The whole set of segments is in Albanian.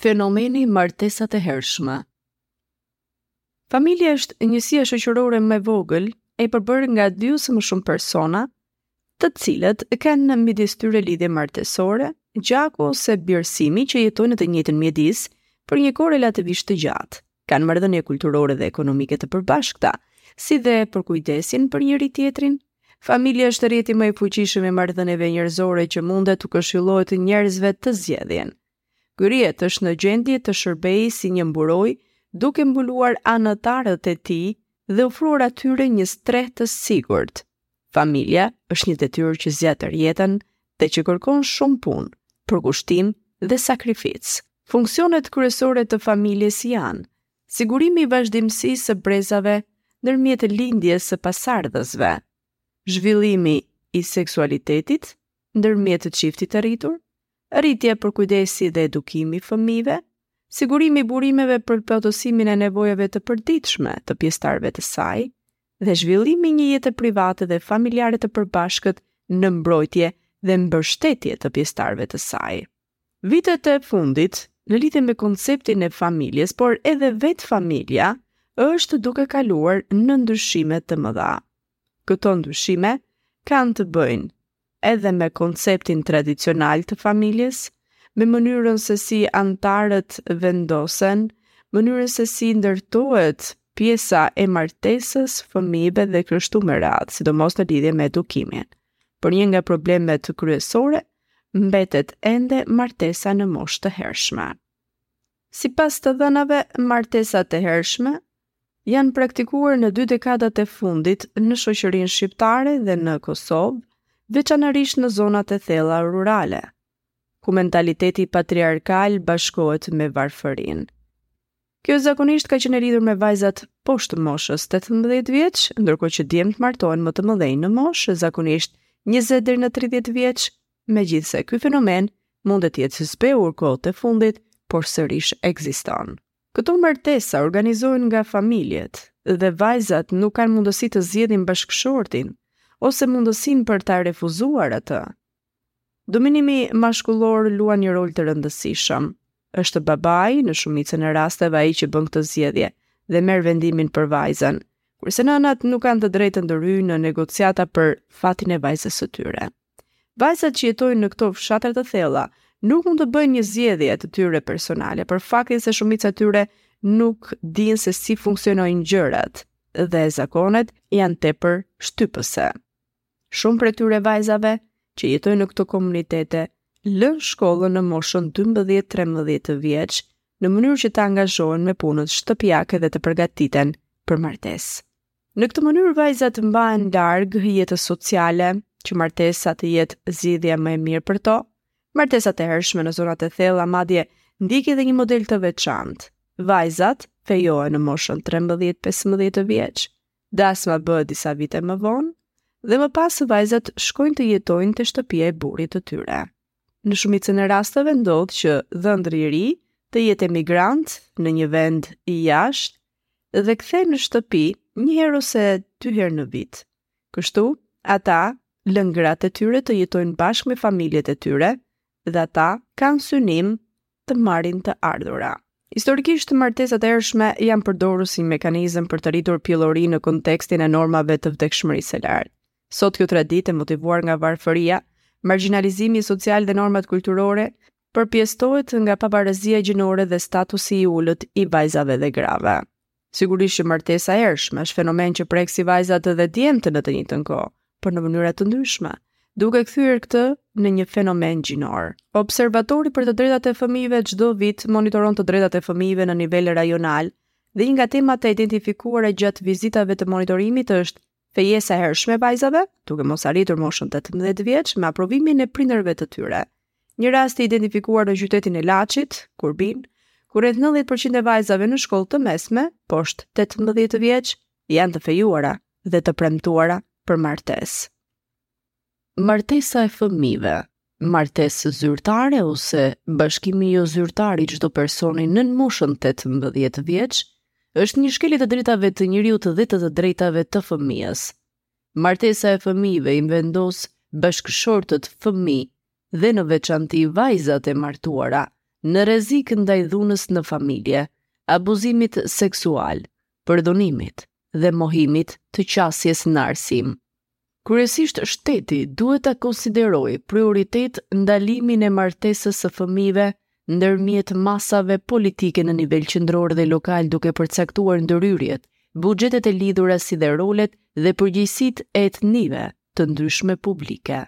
Fenomeni martesat e hershme Familja është njësia shoqërore më e vogël e përbërë nga dy ose më shumë persona, të cilët kanë në midis tyre lidhje martesore, gjaku ose birësimi që jetojnë në të njëjtin mjedis për një kohë relativisht të gjatë. kanë marrëdhënie kulturore dhe ekonomike të përbashkëta, si dhe përkujdesen për njëri-tjetrin. Familja është rrjeti më i fuqishëm i marrëdhënieve njerëzore që mundet t'u këshillohet njerëzve të zgjedhin. Ky rrjet është në gjendje të shërbejë si një mburojë, duke mbuluar anëtarët e tij dhe ofruar atyre një strehë të sigurt. Familja është një detyrë që zgjat tërë jetën dhe që kërkon shumë punë, përkushtim dhe sakrificë. Funksionet kryesore të familjes janë sigurimi i vazhdimësisë së brezave ndërmjet lindjes së pasardhësve, zhvillimi i seksualitetit ndërmjet çiftit të rritur, rritja, përkujdesi dhe edukimi i fëmijëve, sigurimi i burimeve për plotësimin e nevojave të përditshme të pjesëtarëve të saj dhe zhvillimi i një jete private dhe familjare të përbashkët në mbrojtje dhe mbështetje të pjesëtarëve të saj. Vitet e fundit, në lidhje me konceptin e familjes, por edhe vetë familja, është duke kaluar në ndryshime të mëdha. Këto ndryshime kanë të bëjnë edhe me konceptin tradicional të familjes, me mënyrën se si anëtarët vendosen, mënyrën se si ndërtohet pjesa e martesës, fëmijëve dhe kështu me radhë, sidomos në lidhje me edukimin. Por një nga problemet kryesore mbetet ende martesa në moshë të hershme. Sipas të dhënave, martesat e hershme janë praktikuar në dy dekadat e fundit në shoqërinë shqiptare dhe në Kosovë, veçanërisht në zonat e thella rurale, ku mentaliteti patriarkal bashkohet me varfërinë. Kjo zakonisht ka qenë e lidhur me vajzat poshtë moshës 18 vjeç, ndërkohë që djemtë martohen më të mëdhenj në moshë, zakonisht 20 deri në 30 vjeç, megjithëse ky fenomen mundet të jetë zbehur kohët e fundit, por sërish ekziston. Këto martesa organizohen nga familjet dhe vajzat nuk kanë mundësi të zgjedhin bashkëshortin ose mundësinë për ta refuzuar atë. Dominimi mashkullor luan një rol të rëndësishëm, Është babai, në shumicën e rasteve ai që bën këtë zgjedhje dhe merr vendimin për vajzën, kurse nënat nuk kanë të drejtë të ndërhyjnë në negociata për fatin e vajzës së tyre. Vajzat që jetojnë në këto fshatra të thella nuk mund të bëjnë një zgjedhje të tyre personale për faktin se shumica e tyre nuk dinë se si funksionojnë gjërat dhe zakonet janë tepër shtypëse. Shumë prej tyre vajzave që jetojnë në këto komunitete lënë shkollën në moshën 12-13 vjeç, në mënyrë që të angazhohen me punët shtëpiake dhe të përgatiten për martesë. Në këtë mënyrë vajzat mbahen larg jetës sociale, që martesa të jetë zgjidhja më e mirë për to. Martesat e hershme në zonat e thella madje ndjekin edhe një model të veçantë. Vajzat fejohen në moshën 13-15 vjeç, Dasma bëhet disa vite më vonë dhe më pas vajzat shkojnë të jetojnë te shtëpia e burrit të tyre. Në shumicën e rasteve ndodh që dhëndri i ri të jetë emigrant në një vend i jashtë dhe kthehet në shtëpi një herë ose dy herë në vit. Kështu, ata lënë gratë e tyre të jetojnë bashkë me familjet e tyre dhe ata kanë synim të marrin të ardhura. Historikisht, martesat e hershme janë përdorur si mekanizëm për të rritur pjellori në kontekstin e normave të vdekshmërisë së lartë. Sot kjo traditë e motivuar nga varfëria, marginalizimi social dhe normat kulturore përpjestohet nga pabarazia gjinore dhe statusi i ulët i vajzave dhe grave. Sigurisht që martesa e hershme është fenomen që prek si vajzat dhe djemtë në të njëjtën kohë, por në mënyra të ndryshme, duke kthyer këtë në një fenomen gjinor. Observatori për të drejtat e fëmijëve çdo vit monitoron të drejtat e fëmijëve në nivel rajonal dhe një nga temat e identifikuara gjatë vizitave të monitorimit është Fejesa e hershme e vajzave, duke mos arritur moshën 18 vjeç me aprovimin e prindërve të tyre. Një rast i identifikuar në qytetin e Laçit, Kurbin, ku rreth 90% e vajzave në shkollë të mesme, poshtë 18 vjeç, janë të fejuara dhe të premtuara për martesë. Martesa e fëmijëve, martesë zyrtare ose bashkimi jo zyrtar i çdo personi nën moshën 18 vjeç, është një shkelje të drejtave të njeriut dhe të të drejtave të fëmijës. Martesa e fëmijëve i vendos bashkëshortët fëmijë dhe në veçanti vajzat e martuara në rrezik ndaj dhunës në familje, abuzimit seksual, përdhunimit dhe mohimit të qasjes në arsim. Kryesisht shteti duhet ta konsiderojë prioritet ndalimin e martesës së fëmijëve ndërmjet masave politike në nivel qendror dhe lokal duke përcaktuar ndërhyrjet, buxhetet e lidhura si dhe rolet dhe përgjegjësitë e etnive të ndryshme publike.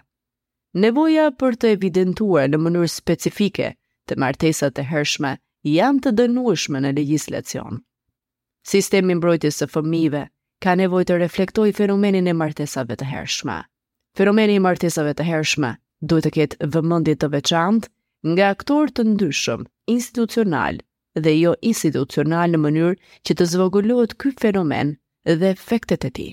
Nevoja për të evidentuar në mënyrë specifike që martesat e hershme janë të dënueshme në legjislacion. Sistemi i mbrojtjes së fëmijëve ka nevojë të reflektojë fenomenin e martesave të hershme. Fenomeni i martesave të hershme duhet të ketë vëmendje të veçantë nga aktorë të ndryshëm, institucional dhe jo institucional në mënyrë që të zvogëlohet ky fenomen dhe efektet e tij.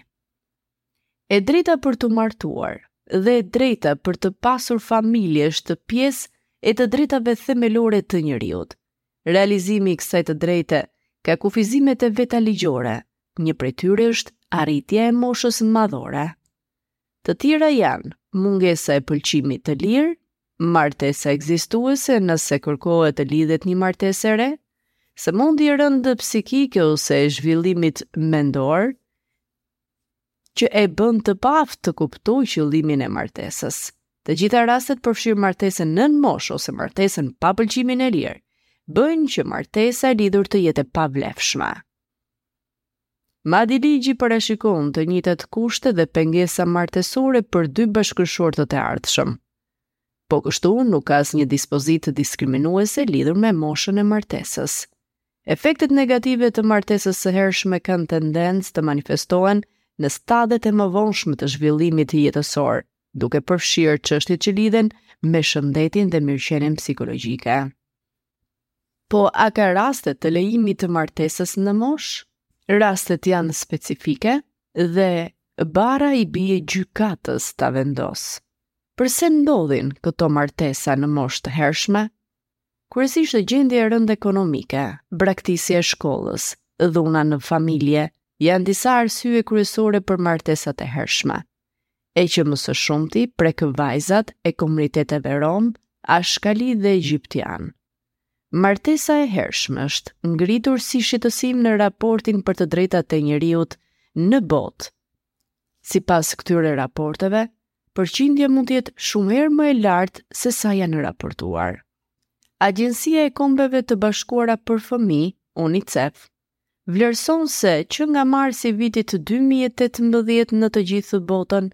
E drejta për t'u martuar dhe e drejta për të pasur familje është pjesë e të drejtave themelore të njeriut, Realizimi i kësaj të drejte ka kufizimet e veta ligjore, një prej tyre është arritja e moshës madhore. Të tjera janë mungesa e pëlqimit të lirë, martesa ekzistuese nëse kërkohet të lidhet një martesë e re, sëmundje e rëndë psikike ose e zhvillimit mendor, që e bën të paaftë të kuptojë qëllimin e martesës. Të gjitha rastet përfshirë martesën nën moshë ose martesën pa pëlqimin e lirë, bëjnë që martesa e lidhur të jetë e pavlefshme. Madje ligji parashikon të njëjtat kushte dhe pengesa martesore për dy bashkëshortët e ardhshëm. Po kështu, nuk ka asnjë dispozitë diskriminuese lidhur me moshën e martesës. Efektet negative të martesës së hershme kanë tendencë të manifestohen në stadet e mëvonshme të zhvillimit jetësor, duke përfshirë çështjet që lidhen me shëndetin dhe mirëqenien psikologjike. Po a ka raste të lejimit të martesës në moshë? Rastet janë specifike dhe barra i bie gjykatës ta vendosë. Përse ndodhin këto martesa në moshë të hershme? Kryesisht gjendja e rëndë ekonomike, braktisja e shkollës, dhuna në familje, janë disa arsye kryesore për martesat e hershme. e që më së shumti prek vajzat e komuniteteve rom, ashkali dhe egjiptian. Martesa e hershme është ngritur si shqetësim në raportin për të drejtat e njeriut në botë. Sipas këtyre raporteve, përqindja mund të jetë shumë herë më e lartë sesa janë raportuar. Agjencia e Kombeve të Bashkuara për Fëmijë, UNICEF, vlerëson se që nga marsi i vitit dy mijë e tetëmbëdhjetë në të gjithë botën,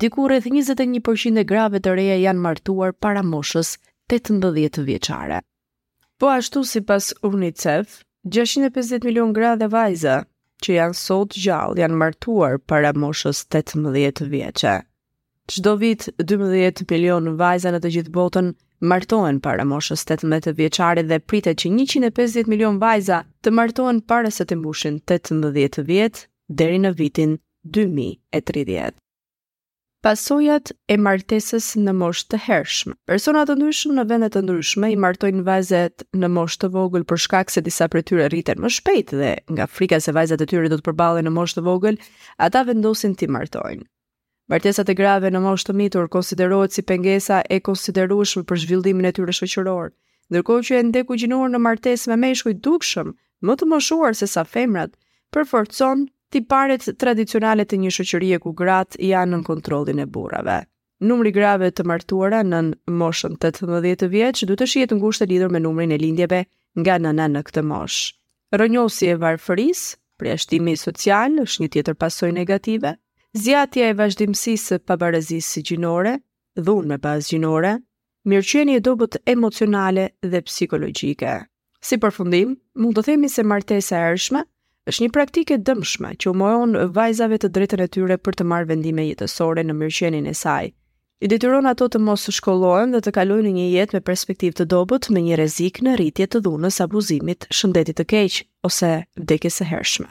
diku rreth njëzet e një për qind e grave të reja janë martuar para moshës tetëmbëdhjetë vjeçare. Po ashtu sipas UNICEF, gjashtëqind e pesëdhjetë milionë gra dhe vajza që janë sot gjallë janë martuar para moshës tetëmbëdhjetë vjeçe. Çdo vit, 12 milionë vajza në të gjithë botën martohen para moshës 18 vjeçare dhe pritet që 150 milionë vajza të martohen para se t'i mbushin 18 vjet deri në vitin 2030. Pasojat e martesës në moshë të hershme. Persona të ndryshëm në vende të ndryshme i martojnë vajzat në moshë të vogël për shkak se disa prej tyre rriten më shpejt dhe nga frika se vajzat e tyre do të përballen në moshë të vogël, ata vendosin t'i martojnë. Martesat e grave në moshë të mitur konsiderohet si pengesa e konsiderueshme për zhvillimin e tyre shoqëror, ndërkohë që hendeku gjinor në martesë me meshkuj dukshëm më të moshuar se sa femrat, përforcon tiparet tradicionale të një shoqërie ku gratë janë nën kontrollin e burrave. Numri i grave të martuara nën moshën 18 vjeç duhet të shihet ngushtë i lidhur me numrin e lindjeve nga nëna në këtë moshë. Rrënjosja e varfërisë, përjashtimi social është një tjetër pasojë negative, zgjatja e vazhdimësisë së pabarazisë gjinore, dhunë me bazë gjinore, mirëqenie e dobët emocionale dhe psikologjike. Si përfundim, mund të themi se martesa e hershme është një praktikë e dëmshme që u mohon vajzave të drejtën e tyre për të marrë vendime jetësore në mirëqenien e saj, i detyron ato të mos shkollohen dhe të kalojnë në një jetë me perspektivë të dobët, me një rrezik në rritje të dhunës, abuzimit, shëndetit të keq ose vdekjes së hershme.